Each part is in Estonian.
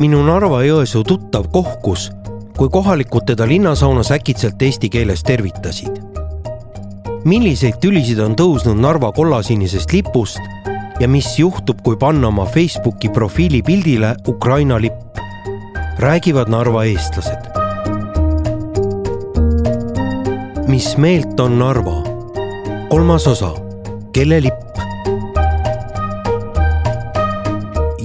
minu Narva-Jõesuu tuttav kohkus, kui kohalikud teda linnasaunas äkitselt eesti keeles tervitasid. milliseid tülisid on tõusnud Narva kollasinisest lipust ja mis juhtub, kui panna oma Facebooki profiilipildile Ukraina lipp, räägivad Narva eestlased. mis meelt on Narva? kolmas osa, kelle lipp?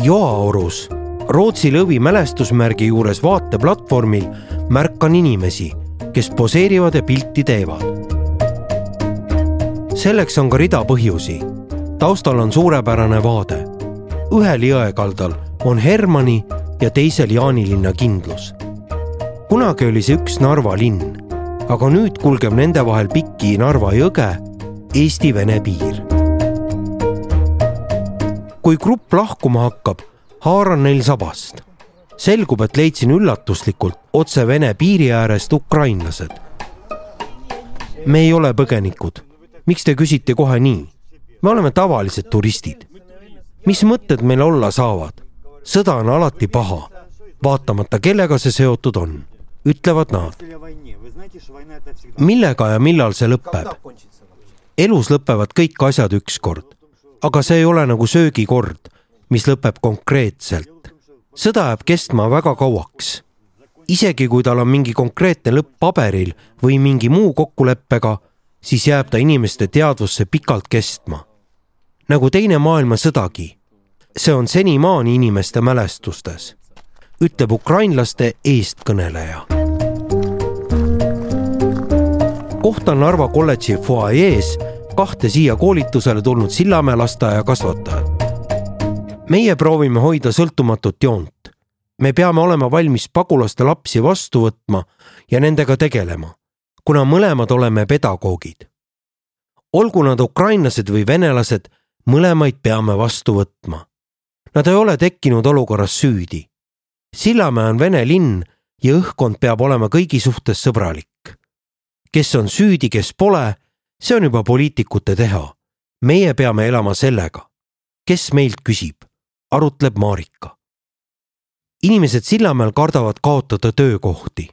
Joaorus Rootsi lõvi mälestusmärgi juures vaateplatvormil märkan inimesi, kes poseerivad ja pilti teevad. selleks on ka rida põhjusi. taustal on suurepärane vaade. ühel jõekaldal on Hermanni ja teisel Jaanilinna kindlus. kunagi oli see üks Narva linn, aga nüüd kulgeb nende vahel Piki Narva jõge, Eesti-Vene piir. kui grupp lahkuma hakkab haaran neil sabast. selgub, et leidsin üllatuslikult otse Vene piiri äärest ukrainlased. me ei ole põgenikud. miks te küsite kohe nii? me oleme tavalised turistid. mis mõtted meil olla saavad? sõda on alati paha, vaatamata kellega see seotud on, ütlevad nad. millega ja millal see lõpeb? elus lõpevad kõik asjad ükskord, aga see ei ole nagu söögikord mis lõpeb konkreetselt. sõda jääb kestma väga kauaks. isegi kui tal on mingi konkreetne lõpp paberil või mingi muu kokkuleppega, siis jääb ta inimeste teadvusse pikalt kestma. nagu Teine maailmasõdagi. see on senimaani inimeste mälestustes, ütleb ukrainlaste eestkõneleja. kohtan Narva kolledži fuajees kahte siia koolitusele tulnud Sillamäe lasteaia kasvatajat meie proovime hoida sõltumatut joont. me peame olema valmis pagulaste lapsi vastu võtma ja nendega tegelema, kuna mõlemad oleme pedagoogid. olgu nad ukrainlased või venelased, mõlemaid peame vastu võtma. Nad ei ole tekkinud olukorras süüdi. Sillamäe on vene linn ja õhkkond peab olema kõigi suhtes sõbralik. kes on süüdi, kes pole, see on juba poliitikute teha. meie peame elama sellega, kes meilt küsib arutleb Marika. inimesed Sillamäel kardavad kaotada töökohti.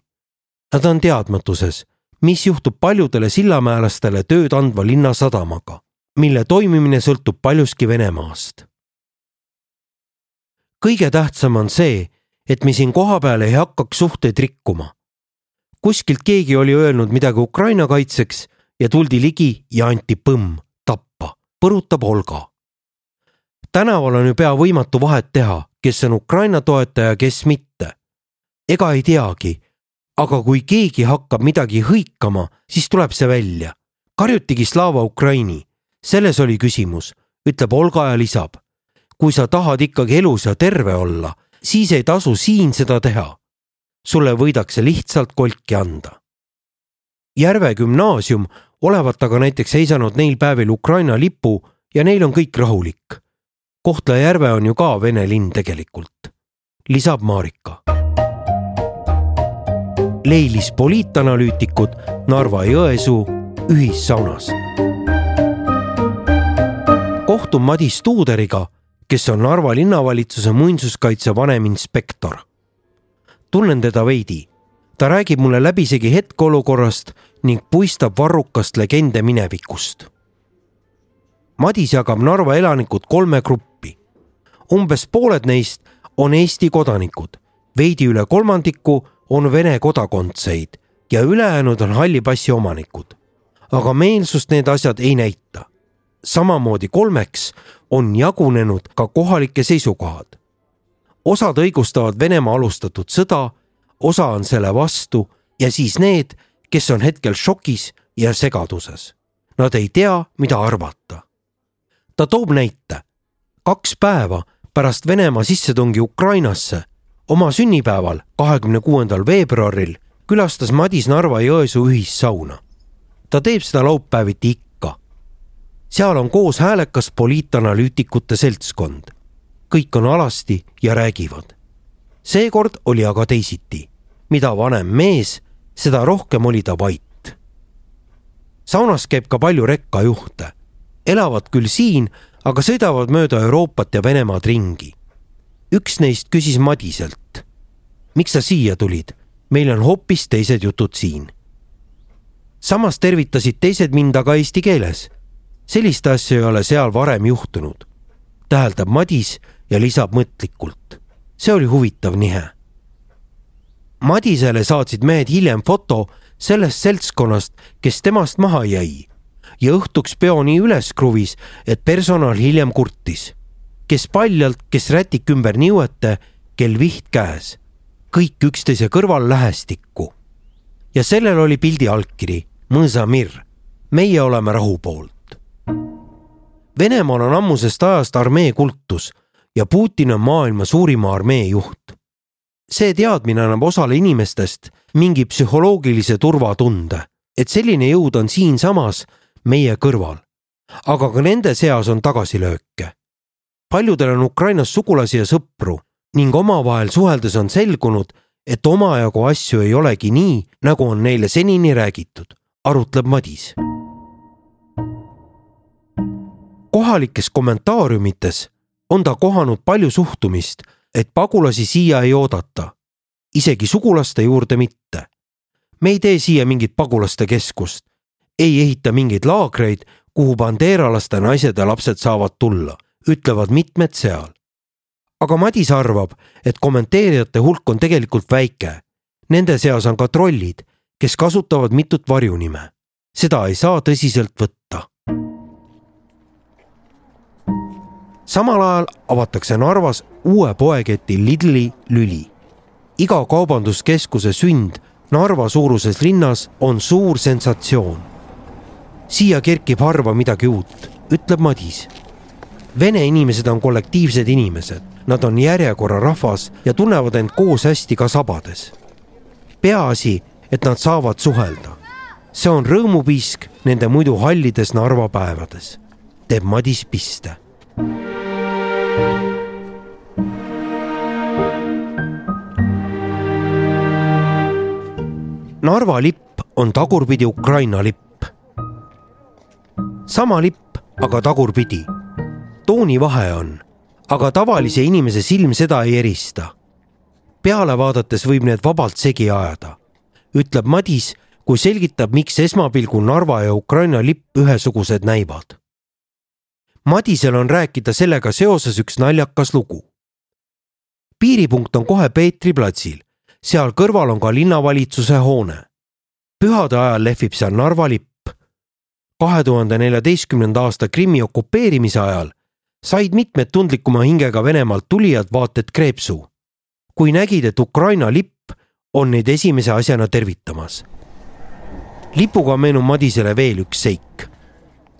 Nad on teadmatuses, mis juhtub paljudele sillamäelastele tööd andva linnasadamaga, mille toimimine sõltub paljuski Venemaast. kõige tähtsam on see, et me siin kohapeal ei hakkaks suhteid rikkuma. kuskilt keegi oli öelnud midagi Ukraina kaitseks ja tuldi ligi ja anti põmm tappa, põrutab Olga tänaval on ju pea võimatu vahet teha, kes on Ukraina toetaja, kes mitte. ega ei teagi. aga kui keegi hakkab midagi hõikama, siis tuleb see välja. karjutigi Slava Ukraini. selles oli küsimus, ütleb Olga ja lisab. kui sa tahad ikkagi elus ja terve olla, siis ei tasu siin seda teha. sulle võidakse lihtsalt kolki anda. Järve gümnaasium olevat aga näiteks seisanud neil päevil Ukraina lipu ja neil on kõik rahulik Kohtla-Järve on ju ka vene linn tegelikult, lisab Marika. Leilis poliitanalüütikud Narva-Jõesuu ühissaunas. kohtun Madis Tuuderiga, kes on Narva linnavalitsuse muinsuskaitse vaneminspektor. tunnen teda veidi. ta räägib mulle läbisegi hetkeolukorrast ning puistab varrukast legende minevikust Madis jagab Narva elanikud kolme gruppi. Umbes pooled neist on Eesti kodanikud, veidi üle kolmandiku on Vene kodakondseid ja ülejäänud on halli passi omanikud. aga meelsust need asjad ei näita. samamoodi kolmeks on jagunenud ka kohalike seisukohad. osad õigustavad Venemaa alustatud sõda, osa on selle vastu ja siis need, kes on hetkel šokis ja segaduses. Nad ei tea, mida arvata ta toob näite. kaks päeva pärast Venemaa sissetungi Ukrainasse oma sünnipäeval, kahekümne kuuendal veebruaril külastas Madis Narva-Jõesuu ühissauna. ta teeb seda laupäeviti ikka. seal on koos häälekas poliitanalüütikute seltskond. kõik on alasti ja räägivad. seekord oli aga teisiti. mida vanem mees, seda rohkem oli ta vait. saunas käib ka palju rekkajuhte elavad küll siin, aga sõidavad mööda Euroopat ja Venemaad ringi. üks neist küsis Madiselt. miks sa siia tulid? meil on hoopis teised jutud siin. samas tervitasid teised mind aga eesti keeles. sellist asja ei ole seal varem juhtunud, täheldab Madis ja lisab mõtlikult. see oli huvitav nihe. Madisele saatsid mehed hiljem foto sellest seltskonnast, kes temast maha jäi ja õhtuks peo nii üles kruvis, et personal hiljem kurtis. kes paljalt, kes rätik ümber niuete, kel viht käes. kõik üksteise kõrval lähestikku. ja sellel oli pildi allkiri, Mõõsamir, meie oleme rahu poolt. Venemaal on ammusest ajast armee kultus ja Putin on maailma suurima armee juht. see teadmine annab osale inimestest mingi psühholoogilise turvatunde, et selline jõud on siinsamas meie kõrval. aga ka nende seas on tagasilööke. paljudel on Ukrainas sugulasi ja sõpru ning omavahel suheldes on selgunud, et omajagu asju ei olegi nii, nagu on neile senini räägitud, arutleb Madis. kohalikes kommentaariumites on ta kohanud palju suhtumist, et pagulasi siia ei oodata, isegi sugulaste juurde mitte. me ei tee siia mingit pagulaste keskust, ei ehita mingeid laagreid, kuhu bandeeralaste naised ja lapsed saavad tulla, ütlevad mitmed seal. aga Madis arvab, et kommenteerijate hulk on tegelikult väike. Nende seas on ka trollid, kes kasutavad mitut varjunime. seda ei saa tõsiselt võtta. samal ajal avatakse Narvas uue poeketi Lidli lüli. iga kaubanduskeskuse sünd Narva suuruses linnas on suur sensatsioon siia kerkib harva midagi uut, ütleb Madis. Vene inimesed on kollektiivsed inimesed, nad on järjekorrarahvas ja tunnevad end koos hästi ka sabades. peaasi, et nad saavad suhelda. see on rõõmupiisk nende muidu hallides Narva päevades, teeb Madis piste. Narva lipp on tagurpidi Ukraina lipp sama lipp, aga tagurpidi. tooni vahe on, aga tavalise inimese silm seda ei erista. peale vaadates võib need vabalt segi ajada, ütleb Madis, kui selgitab, miks esmapilgul Narva ja Ukraina lipp ühesugused näivad. Madisel on rääkida sellega seoses üks naljakas lugu. piiripunkt on kohe Peetri platsil, seal kõrval on ka linnavalitsuse hoone. pühade ajal lehvib seal Narva lipp kahe tuhande neljateistkümnenda aasta Krimmi okupeerimise ajal said mitmed tundlikuma hingega Venemaalt tulijad vaata et kreepsu, kui nägid, et Ukraina lipp on neid esimese asjana tervitamas. lipuga meenub Madisele veel üks seik.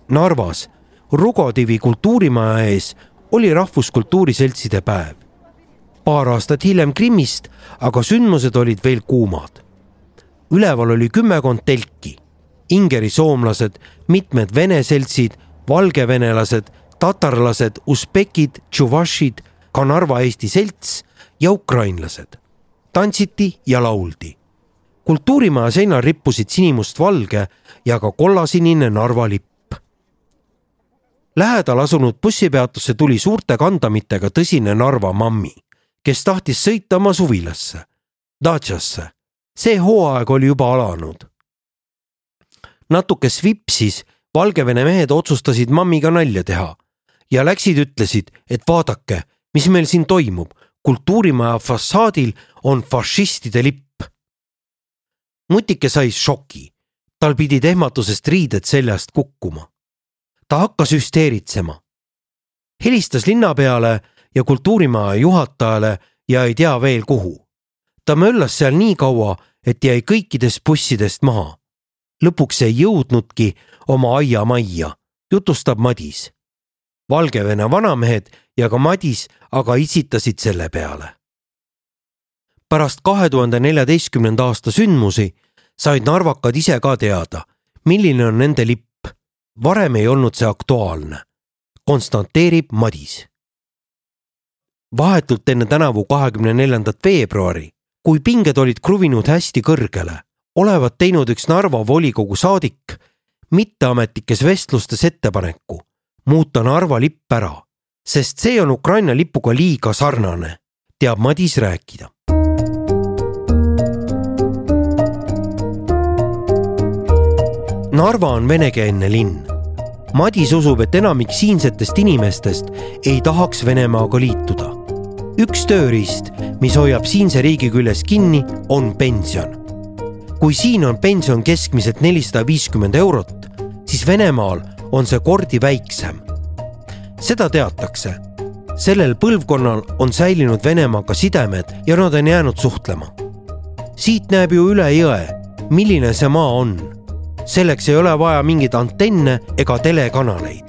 Narvas Rugodivi kultuurimaja ees oli rahvuskultuuri seltside päev. paar aastat hiljem Krimmist aga sündmused olid veel kuumad. üleval oli kümmekond telki Ingeri soomlased, mitmed vene seltsid, valgevenelased, tatarlased, usbekid, tšuvašid, ka Narva Eesti Selts ja ukrainlased. tantsiti ja lauldi. kultuurimaja seinal rippusid sinimustvalge ja ka kollasinine Narva lipp. Lähedal asunud bussipeatusse tuli suurte kandamitega tõsine Narva mammi, kes tahtis sõita oma suvilasse, Daciasse. see hooaeg oli juba alanud natuke svipsis Valgevene mehed otsustasid mammiga nalja teha ja läksid, ütlesid, et vaadake, mis meil siin toimub. kultuurimaja fassaadil on fašistide lipp. mutike sai šoki, tal pidid ehmatusest riided seljast kukkuma. ta hakkas hüsteeritsema. helistas linnapeale ja kultuurimaja juhatajale ja ei tea veel kuhu. ta möllas seal nii kaua, et jäi kõikidest bussidest maha lõpuks ei jõudnudki oma aiamajja, jutustab Madis. Valgevene vanamehed ja ka Madis aga itsitasid selle peale. pärast kahe tuhande neljateistkümnenda aasta sündmusi said narvakad ise ka teada, milline on nende lipp. varem ei olnud see aktuaalne, konstanteerib Madis. vahetult enne tänavu kahekümne neljandat veebruari, kui pinged olid kruvinud hästi kõrgele olevat teinud üks Narva volikogu saadik mitteametlikes vestlustes ettepaneku muuta Narva lipp ära, sest see on Ukraina lipuga liiga sarnane, teab Madis rääkida. Narva on venekeelne linn. Madis usub, et enamik siinsetest inimestest ei tahaks Venemaaga liituda. üks tööriist, mis hoiab siinse riigi küljes kinni, on pension. Kui siin on pension keskmiselt nelisada viiskümmend eurot, siis Venemaal on see kordi väiksem. seda teatakse. sellel põlvkonnal on säilinud Venemaaga sidemed ja nad on jäänud suhtlema. siit näeb ju üle jõe, milline see maa on. selleks ei ole vaja mingeid antenne ega telekanaleid.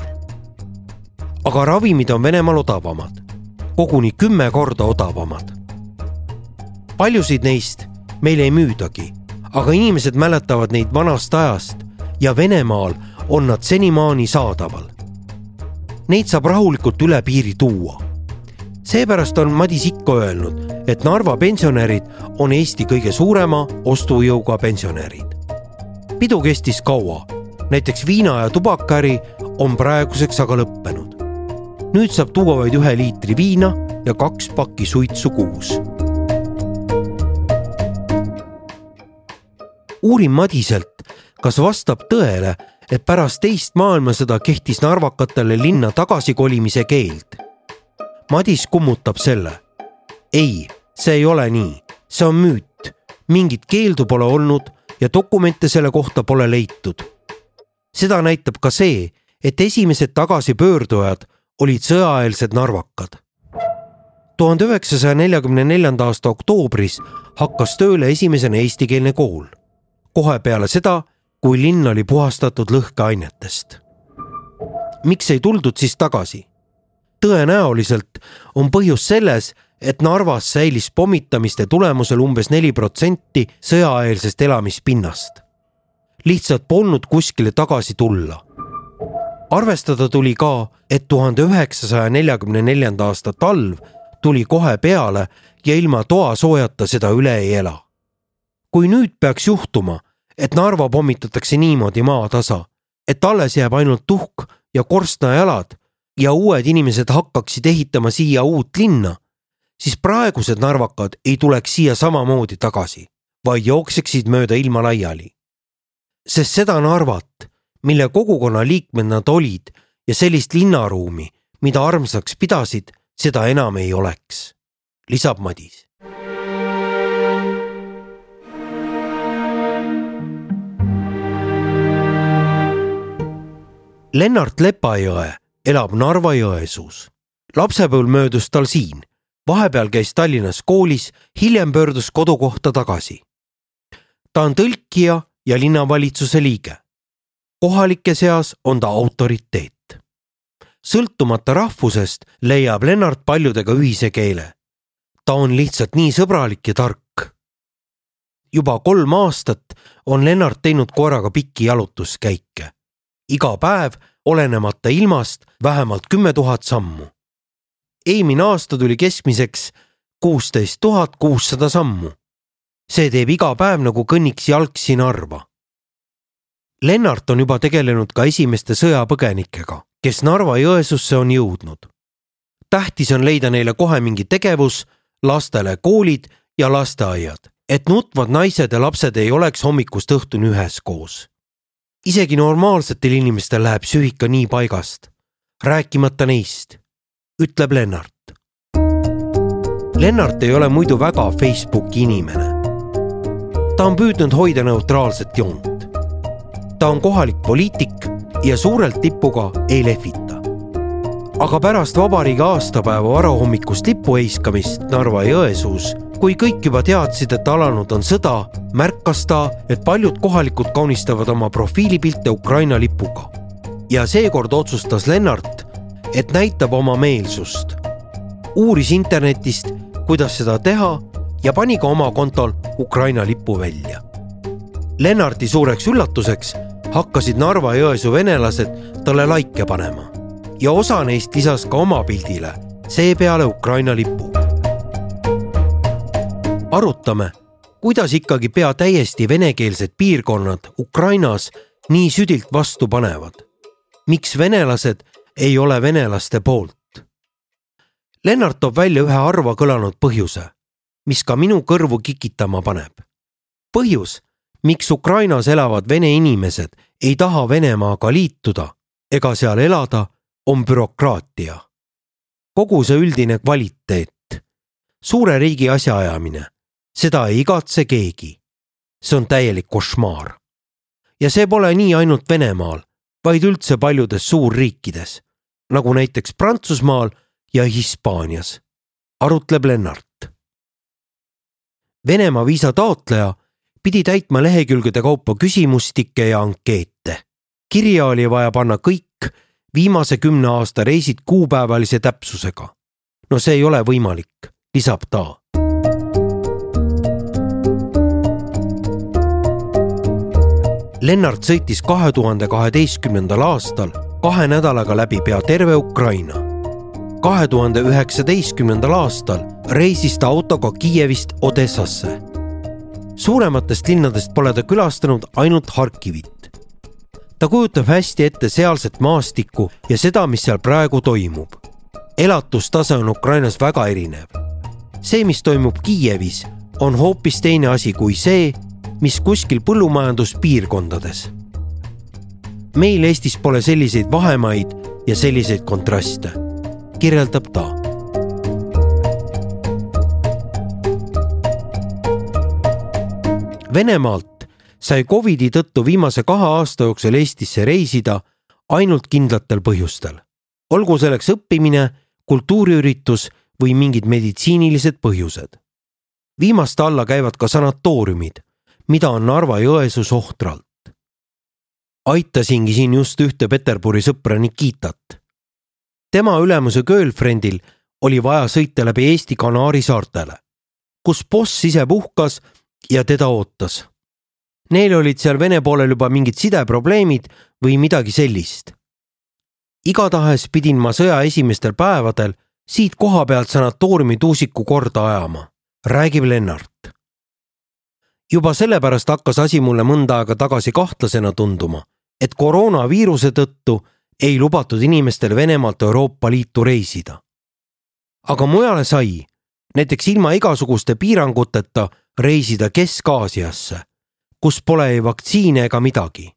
aga ravimid on Venemaal odavamad, koguni kümme korda odavamad. paljusid neist meil ei müüdagi, aga inimesed mäletavad neid vanast ajast ja Venemaal on nad senimaani saadaval. Neid saab rahulikult üle piiri tuua. seepärast on Madis ikka öelnud, et Narva pensionärid on Eesti kõige suurema ostujõuga pensionärid. pidu kestis kaua, näiteks viina ja tubakaäri on praeguseks aga lõppenud. nüüd saab tuua vaid ühe liitri viina ja kaks pakki suitsu kuus uurin Madiselt, kas vastab tõele, et pärast teist maailmasõda kehtis narvakatele linna tagasikolimise keeld. Madis kummutab selle. ei, see ei ole nii, see on müüt, mingit keeldu pole olnud ja dokumente selle kohta pole leitud. seda näitab ka see, et esimesed tagasipöördujad olid sõjaeelsed narvakad. tuhande üheksasaja neljakümne neljanda aasta oktoobris hakkas tööle esimesena eestikeelne kool. Kohe peale seda kui linn oli puhastatud lõhkeainetest. miks ei tuldud siis tagasi? tõenäoliselt on põhjus selles, et Narvas säilis pommitamiste tulemusel umbes neli protsenti sõjaeelsest elamispinnast. lihtsalt polnud kuskile tagasi tulla. arvestada tuli ka, et tuhande üheksasaja neljakümne neljanda aasta talv tuli kohe peale ja ilma toasoojata seda üle ei ela. Kui nüüd peaks juhtuma et Narva pommitatakse niimoodi maatasa, et alles jääb ainult tuhk ja korstnajalad ja uued inimesed hakkaksid ehitama siia uut linna, siis praegused narvakad ei tuleks siia samamoodi tagasi, vaid jookseksid mööda ilma laiali. sest seda Narvat, mille kogukonna liikmed nad olid ja sellist linnaruumi, mida armsaks pidasid, seda enam ei oleks, lisab Madis Lennart Lepajõe elab Narva-Jõesuus. lapsepõlv möödus tal siin, vahepeal käis Tallinnas koolis, hiljem pöördus kodukohta tagasi. ta on tõlkija ja linnavalitsuse liige. kohalike seas on ta autoriteet. sõltumata rahvusest leiab Lennart paljudega ühise keele. ta on lihtsalt nii sõbralik ja tark. juba kolm aastat on Lennart teinud koeraga pikki jalutuskäike iga päev, olenemata ilmast, vähemalt kümme tuhat sammu. eelmine aasta tuli keskmiseks kuusteist tuhat kuussada sammu. see teeb iga päev nagu kõnniks jalgsi Narva. Lennart on juba tegelenud ka esimeste sõjapõgenikega, kes Narva-Jõesuusse on jõudnud. tähtis on leida neile kohe mingi tegevus, lastele koolid ja lasteaiad, et nutvad naised ja lapsed ei oleks hommikust õhtuni üheskoos isegi normaalsetel inimestel läheb psüühika nii paigast, rääkimata neist, ütleb Lennart. Lennart ei ole muidu väga Facebooki inimene. ta on püüdnud hoida neutraalset joont. ta on kohalik poliitik ja suurelt lipuga ei lehvita. aga pärast vabariigi aastapäeva varahommikust lipu heiskamist Narva-Jõesuus kui kõik juba teadsid, et alanud on sõda, märkas ta, et paljud kohalikud kaunistavad oma profiilipilte Ukraina lipuga. ja seekord otsustas Lennart, et näitab oma meelsust. uuris internetist, kuidas seda teha ja pani ka oma kontol Ukraina lipu välja. Lennarti suureks üllatuseks hakkasid Narva-Jõesuu venelased talle laike panema ja osa neist lisas ka oma pildile, seepeale Ukraina lipu arutame, kuidas ikkagi pea täiesti venekeelsed piirkonnad Ukrainas nii südilt vastu panevad. miks venelased ei ole venelaste poolt? Lennart toob välja ühe harva kõlanud põhjuse, mis ka minu kõrvu kikitama paneb. põhjus, miks Ukrainas elavad vene inimesed ei taha Venemaaga liituda ega seal elada, on bürokraatia. kogu see üldine kvaliteet, suure riigi asjaajamine, seda ei igatse keegi. see on täielik košmaar. ja see pole nii ainult Venemaal, vaid üldse paljudes suurriikides, nagu näiteks Prantsusmaal ja Hispaanias, arutleb Lennart. Venemaa viisa taotleja pidi täitma lehekülgede kaupa küsimustikke ja ankeete. kirja oli vaja panna kõik viimase kümne aasta reisid kuupäevalise täpsusega. no see ei ole võimalik, lisab ta. Lennart sõitis kahe tuhande kaheteistkümnendal aastal kahe nädalaga läbi pea terve Ukraina. kahe tuhande üheksateistkümnendal aastal reisis ta autoga Kiievist Odessasse suurematest linnadest pole ta külastanud ainult Harkivit. ta kujutab hästi ette sealset maastikku ja seda, mis seal praegu toimub. elatustase on Ukrainas väga erinev. see, mis toimub Kiievis, on hoopis teine asi kui see, mis kuskil põllumajanduspiirkondades. meil Eestis pole selliseid vahemaid ja selliseid kontraste, kirjeldab ta Venemaalt sai Covidi tõttu viimase kahe aasta jooksul Eestisse reisida ainult kindlatel põhjustel. olgu selleks õppimine, kultuuriüritus või mingid meditsiinilised põhjused. viimaste alla käivad ka sanatooriumid, mida on Narva-Jõesuus ohtralt. aitasingi siin just ühte Peterburi sõpra Nikitat. tema ülemuse girlfriendil oli vaja sõita läbi Eesti Kanaari saartele, kus boss ise puhkas ja teda ootas. Neil olid seal Vene poolel juba mingid sideprobleemid või midagi sellist. igatahes pidin ma sõja esimestel päevadel siit koha pealt sanatooriumi tuusiku korda ajama, räägib Lennart. Juba sellepärast hakkas asi mulle mõnda aega tagasi kahtlasena tunduma, et koroonaviiruse tõttu ei lubatud inimestel Venemaalt Euroopa Liitu reisida. aga mujale sai, näiteks ilma igasuguste piiranguteta reisida Kesk-Aasiasse, kus pole ei vaktsiine ega midagi.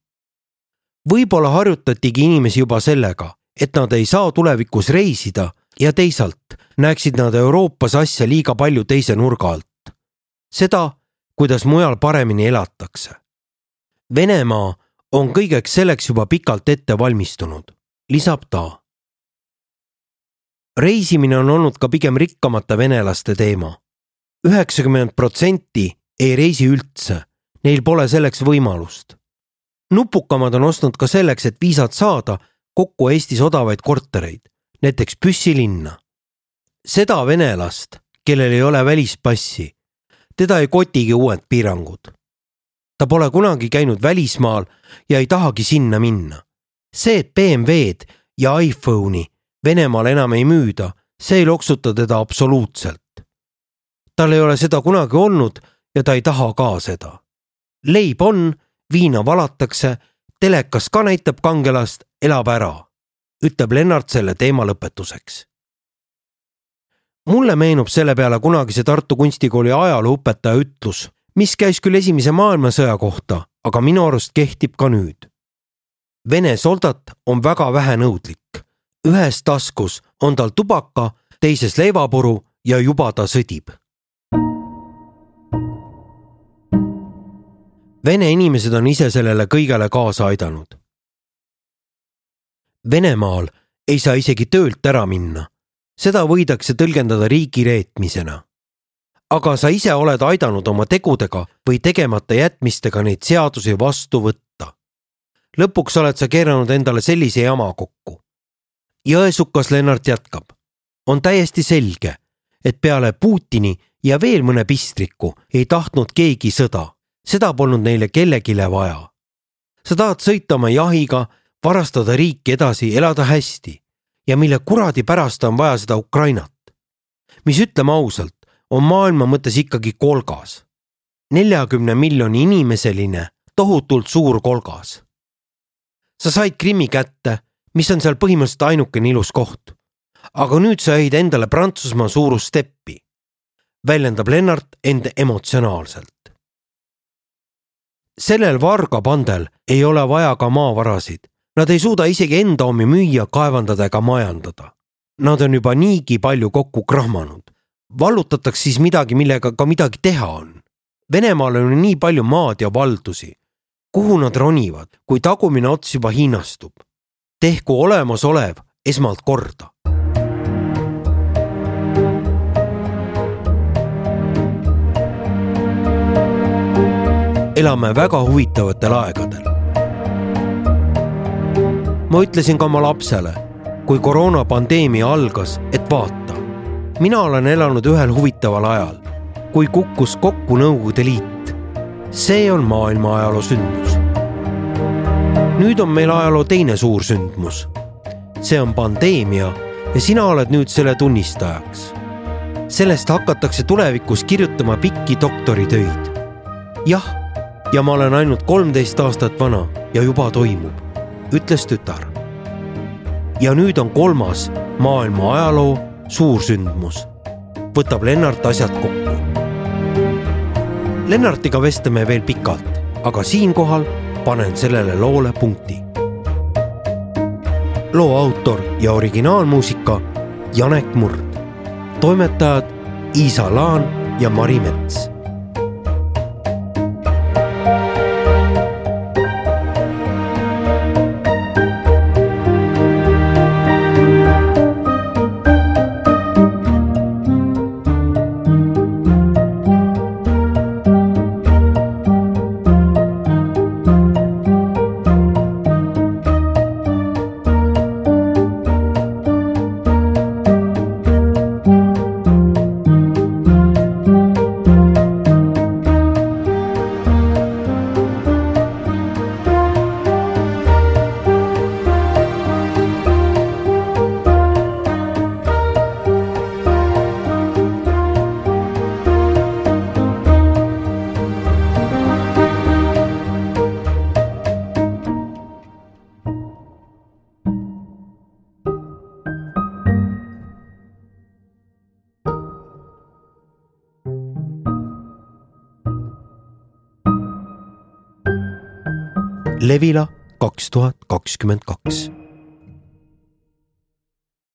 võib-olla harjutatigi inimesi juba sellega, et nad ei saa tulevikus reisida ja teisalt näeksid nad Euroopas asja liiga palju teise nurga alt. seda, kuidas mujal paremini elatakse. Venemaa on kõigeks selleks juba pikalt ette valmistunud, lisab ta. reisimine on olnud ka pigem rikkamate venelaste teema üheksakümmend protsenti ei reisi üldse, neil pole selleks võimalust. nupukamad on ostnud ka selleks, et viisat saada, kokku Eestis odavaid kortereid, näiteks Püssi linna. seda venelast, kellel ei ole välispassi, teda ei kotigi uued piirangud. ta pole kunagi käinud välismaal ja ei tahagi sinna minna. see, et BMW-d ja iPhone'i Venemaal enam ei müüda, see ei loksuta teda absoluutselt tal ei ole seda kunagi olnud ja ta ei taha ka seda. leib on, viina valatakse, telekas ka näitab kangelast, elab ära, ütleb Lennart selle teema lõpetuseks. Mulle meenub selle peale kunagise Tartu Kunstikooli ajalooõpetaja ütlus, mis käis küll Esimese maailmasõja kohta, aga minu arust kehtib ka nüüd. Vene soldat on väga vähenõudlik. ühes taskus on tal tubaka, teises leivapuru ja juba ta sõdib Vene inimesed on ise sellele kõigele kaasa aidanud. Venemaal ei saa isegi töölt ära minna. Seda võidakse tõlgendada riigi reetmisena. aga sa ise oled aidanud oma tegudega või tegemata jätmistega neid seadusi vastu võtta. lõpuks oled sa keeranud endale sellise jama kokku. jõesukas Lennart jätkab. on täiesti selge, et peale Putini ja veel mõne pistriku ei tahtnud keegi sõda seda polnud neile kellelegi vaja. sa tahad sõita oma jahiga, varastada riiki edasi, elada hästi ja mille kuradi pärast on vaja seda Ukrainat? mis ütleme ausalt, on maailma mõttes ikkagi kolgas. neljakümne miljoni inimeseline tohutult suur kolgas. sa said Krimmi kätte, mis on seal põhimõtteliselt ainukene ilus koht. aga nüüd sa jäid endale Prantsusmaa suurust steppi, väljendab Lennart end emotsionaalselt. sellel vargapandel ei ole vaja ka maavarasid, nad ei suuda isegi enda omi müüa, kaevandada ega majandada. Nad on juba niigi palju kokku krahmanud. vallutataks siis midagi, millega ka midagi teha on. Venemaal on nii palju maad ja valdusi. kuhu nad ronivad, kui tagumine ots juba hinnastub? tehku olemasolev esmalt korda. elame väga huvitavatel aegadel. Ma ütlesin ka oma lapsele, kui koroonapandeemia algas, et vaata, mina olen elanud ühel huvitaval ajal, kui kukkus kokku Nõukogude Liit. see on maailma ajaloo sündmus. nüüd on meil ajaloo teine suur sündmus. see on pandeemia ja sina oled nüüd selle tunnistajaks. sellest hakatakse tulevikus kirjutama pikki doktoritöid. jah ja ma olen ainult kolmteist aastat vana ja juba toimub, ütles tütar. ja nüüd on kolmas maailma ajaloo suursündmus. võtab Lennart asjad kokku. Lennartiga vestleme veel pikalt, aga siinkohal panen sellele loole punkti. loo autor ja originaalmuusika Janek Murd, toimetajad Iisa Laan ja Mari Mets Levila kaks tuhat kakskümmend kaks